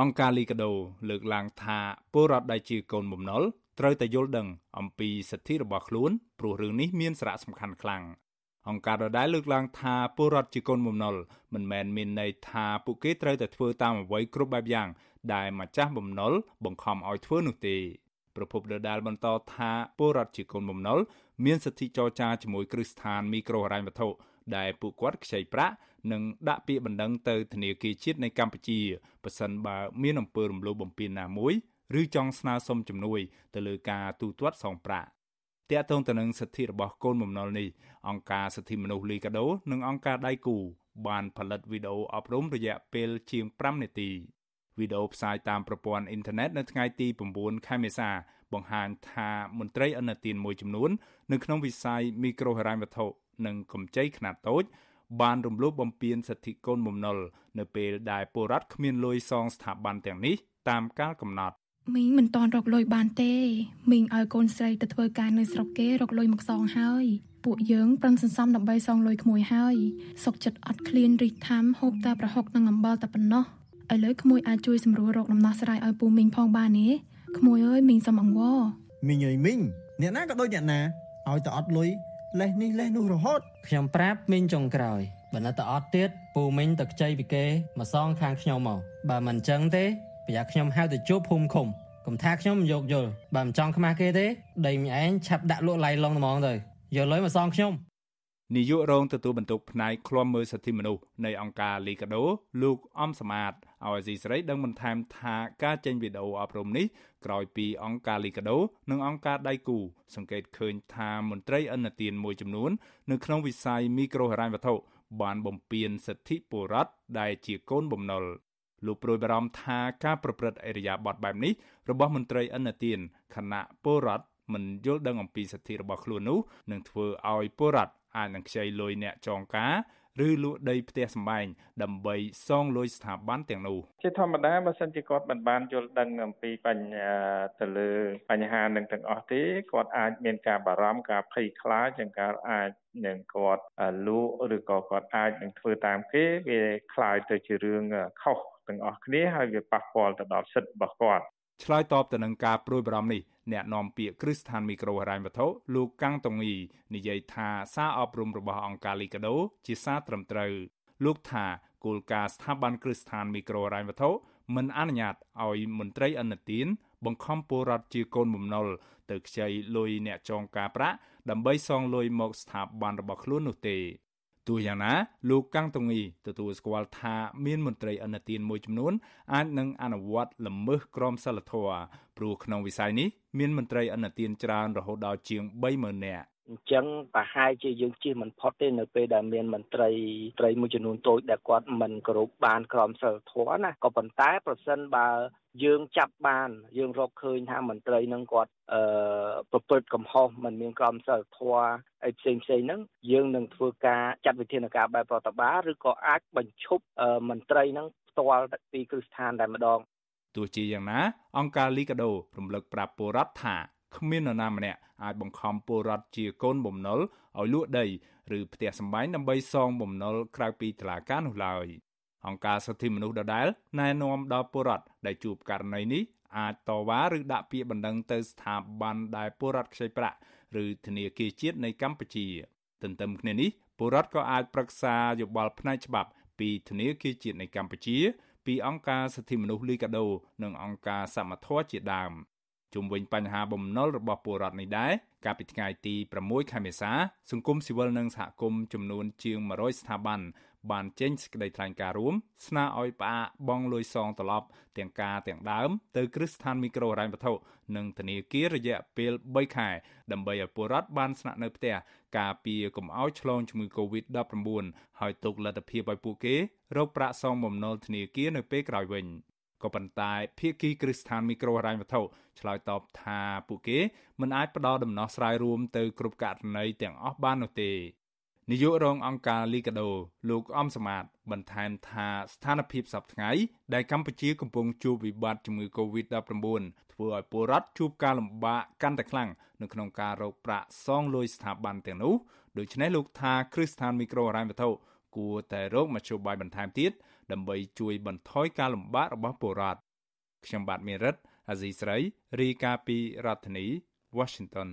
អង្គការលីកាដូលើកឡើងថាពលរដ្ឋដែលជាកូនបំណុលត្រូវតែយល់ដឹងអំពីសិទ្ធិរបស់ខ្លួនព្រោះរឿងនេះមានសារៈសំខាន់ខ្លាំងអង្គការដដែលលើកឡើងថាពលរដ្ឋជាកូនបំណុលមិនមែនមានន័យថាពួកគេត្រូវតែធ្វើតាមអ្វីគ្រប់បែបយ៉ាងដែលម្ចាស់បំណុលបង្ខំឲ្យធ្វើនោះទេ ប្រពន្ធដដែលបន្តថាពលរដ្ឋជាកូនបំណុលមានសិទ្ធិចរចាជាមួយគ្រឹះស្ថានមីក្រូហិរញ្ញវត្ថុដែលពួកគាត់ខ្ចីប្រាក់និងដាក់ពាក្យបណ្ដឹងទៅធនាគារជាតិនៃកម្ពុជាប៉ះសិនបើមានអំពើរំលោភបំពានណាមួយឬចង់ស្នើសុំជំនួយទៅលើការទូទាត់សងប្រាក់តាក់ទងទៅនឹងសិទ្ធិរបស់កូនបំណុលនេះអង្គការសិទ្ធិមនុស្សលីកាដូនិងអង្គការដៃគូបានផលិតវីដេអូអប់រំរយៈពេលជាង5នាទី វីដេអូផ្សាយតាមប្រព័ន្ធអ៊ីនធឺណិតនៅថ្ងៃទី9ខែមេសាបង្ហាញថាមន្ត្រីអនុទានមួយចំនួននៅក្នុងវិស័យមីក្រូហិរញ្ញវត្ថុនិងកម្ចីខ្នាតតូចបានរំលោភបំពានសិទ្ធិកូនបំណុលនៅពេលដែលពលរដ្ឋគ្មានលុយសងស្ថាប័នទាំងនេះតាមកាលកំណត់មីងមិនតន់រកលុយបានទេមីងឲ្យកូនស្រីទៅធ្វើការនៅស្រុកគេរកលុយមកសងហើយពួកយើងប្រឹងសន្សំដើម្បីសងលុយក្មួយហើយសុកចិត្តអត់ឃ្លានរិះថាំហូបតែប្រហុកនិងអំបិលតែប៉ុណ្ណោះ ឥឡូវក្មួយអាចជួយសម្រួលរកដំណោះស្រាយឲ្យពូមីងផងបានទេក្មួយអើយមីងសុំអង្វរមីងអើយមីងអ្នកណាក៏ដូចអ្នកណាឲ្យតែអត់លុយលេះនេះលេះនោះរហូតខ្ញុំប្រាប់មីងចុងក្រោយបើនៅតែអត់ទៀតពូមីងទៅខ្ចីពីគេមកសងខាងខ្ញុំមកបើមិនអញ្ចឹងទេប្រយ័ត្នខ្ញុំហៅទៅជួបភូមិឃុំកុំថាខ្ញុំយកយល់បើមិនចង់ខ្មាស់គេទេដីមីឯងឆាប់ដាក់លក់ឡៃឡុងហ្មងទៅយកលុយមកសងខ្ញុំ នាយករងទទួលបន្ទុកផ្នែកឃ្លាំមើលសិទ្ធិមនុស្សនៃអង្គការលីកាដូលោកអំសមាតឲ្យស៊ីសេរីដឹងបន្ថែមថាការចេញវីដេអូអប់រំនេះក្រោយពីអង្គការលីកាដូនិងអង្គការដៃគូ សង្កេតឃើញថាមន្ត្រីអន្តទានមួយចំនួននៅក្នុងវិស័យមីក្រូហិរញ្ញវត្ថុបានបំពានសិទ្ធិពលរដ្ឋដែលជាកូនបំណុលលោកប្រួយបារម្ភថាការប្រព្រឹត្តអរិយាប័ត្របែបនេះរបស់មន្ត្រីអន្តទានគណៈពលរដ្ឋមិនយល់ដឹងអំពីសិទ្ធិរបស់ខ្លួននោះនឹងធ្វើឲ្យពលរដ្ឋ អាចនឹងខ្ចីលុយអ្នកចងការឬលក់ដីផ្ទះសម្បែងដើម្បីសងលុយស្ថាប័នទាំងនោះជាធម្មតាបើសិនជាគាត់មិនបានយល់ដឹងអំពីបញ្ហាទៅលើបញ្ហានឹងទាំងអស់ទេគាត់អាចមានការបារម្ភការភ័យខ្លាចនិងការអាចនឹងគាត់លក់ឬក៏គាត់អាចនឹងធ្វើតាមគេវាคล้ายទៅជារឿងខុសទាំងអស់គ្នាហើយវាប៉ះពាល់ទៅដល់សិទ្ធិរបស់គាត់ឆ្លើយតបទៅនឹងការព្រួយបារម្ភនេះ អ្នកនាំពាក្យគ្រឹះស្ថានមីក្រូហិរញ្ញវត្ថុលោកកាំងតុងអ៊ីនិយាយថាសារអប់រំរបស់អង្គការលីកាដូជាសារត្រឹមត្រូវលោកថាគោលការណ៍ស្ថាប័នគ្រឹះស្ថានមីក្រូហិរញ្ញវត្ថុមិនអនុញ្ញាតឲ្យមន្ត្រីអនុទានបង្ខំពលរដ្ឋជាកូនបំណុលទៅខ្ចីលុយអ្នកចងការប្រាក់ដើម្បីសងលុយមកស្ថាប័នរបស់ខ្លួននោះទេ ទោះយ៉ាងណាលោកកាំងតុងអ៊ីទទួលស្គាល់ថាមានមន្ត្រីអនុទានមួយចំនួនអាចនឹងអនុវត្តល្មើសក្រមសីលធម៌ព្រោះក្នុងវិស័យនេះមានមន្ត្រីអនុទានច្រើនរហូតដល់ជាង30000នាក់អញ្ចឹងប្រហែលជាយើងជិះមិនផុតទេនៅពេលដែលមានមន្ត្រីត្រីមួយចំនួនតូចដែលគាត់មិនគោរពបានក្រមសីលធម៌ណាក៏ប៉ុន្តែប្រសិនបើ យើងចាប់បាន យើងរកឃើញថាមន្ត្រីនឹងគាត់អឺប្រព្រឹត្តកំហុសមិនមានក្រមសីលធម៌អីផ្សេងផ្សេងហ្នឹងយើងនឹងធ្វើការចាត់វិធានការបែបប្រតិបត្តិឬក៏អាចបញ្ឈប់មន្ត្រីហ្នឹងផ្ទាល់ពីគ្រឹះស្ថានតែម្ដងទោះជាយ៉ាងណា អង្គការលីកាដូរំលឹកប្រាប់ពលរដ្ឋថាគ្មាននរណាម្នាក់អាចបង្ខំពលរដ្ឋជាកូនបំណុលឲ្យលក់ដី ឬផ្ទះសម្បែងដើម្បីសងបំណុលក្រៅពីតុលាការនោះឡើយ អង្គការសិទ្ធិមនុស្សដដែលណែនាំដល់ពលរដ្ឋដែលជួបករណីនេះអាចតវ៉ាឬដាក់ពាក្យបណ្ដឹងទៅស្ថាប័នដែលពលរដ្ឋខ្ចីប្រាក់ឬធនាគារជាតិនៃកម្ពុជា ទន្ទឹមគ្នានេះពលរដ្ឋក៏អាចប្រឹក្សាយោបល់ផ្នែកច្បាប់ពីធនាគារជាតិនៃកម្ពុជា ពីអង្គការសិទ្ធិមនុស្សលីកាដូ និងអង្គការសមត្ថៈជាដើម ជុំវិញបញ្ហាបំណុលរបស់ពលរដ្ឋនេះដែរកាលពីថ្ងៃទី6ខែមេសា សង្គមស៊ីវិលនិងសហគមន៍ចំនួនជាង100ស្ថាប័នបានចេញសេចក្តីថ្លែងការណ៍រួមស្នើឲ្យផ្អាកបង់លុយសងត្រឡប់ទាំងការទាំងដើមទៅគ្រឹះស្ថានមីក្រូហិរញ្ញវត្ថុនិងធនាគាររយៈពេល3ខែដើម្បីឲ្យពលរដ្ឋបានស្នាក់នៅផ្ទះការពារកុំឲ្យឆ្លងជំងឺ Covid-19 ហើយទុកលទ្ធភាពឲ្យពួកគេរកប្រាក់សងបំណុលធនាគារនៅពេលក្រោយវិញ ក៏ប៉ុន្តែភាគីគ្រឹះស្ថានមីក្រូហិរញ្ញវត្ថុឆ្លើយតបថាពួកគេមិនអាចផ្ដល់ដំណោះស្រាយរួមទៅគ្រប់ករណីទាំងអស់បាននោះទេនាយករងអង្គការលីកាដូលោកអំសមាតបន្ថែមថាស្ថានភាពសប្តាហ៍ថ្ងៃដែលកម្ពុជាកំពុងជួបវិបត្តិជំងឺ Covid-19 ធ្វើឲ្យពលរដ្ឋជួបការលំបាកកាន់តែខ្លាំងនៅក្នុងការរកប្រាក់សងលុយស្ថាប័នទាំងនោះដូច្នេះលោកថាគ្រឹះស្ថានមីក្រូហិរញ្ញវត្ថុ គួរតែរកមធ្យោបាយបន្ថែមទៀតដើម្បីជួយបន្ថយការលំបាករបស់ពលរដ្ឋខ្ញុំបាទមេរិតអាស៊ីស្រីរាយការណ៍ពីរដ្ឋធានី Washington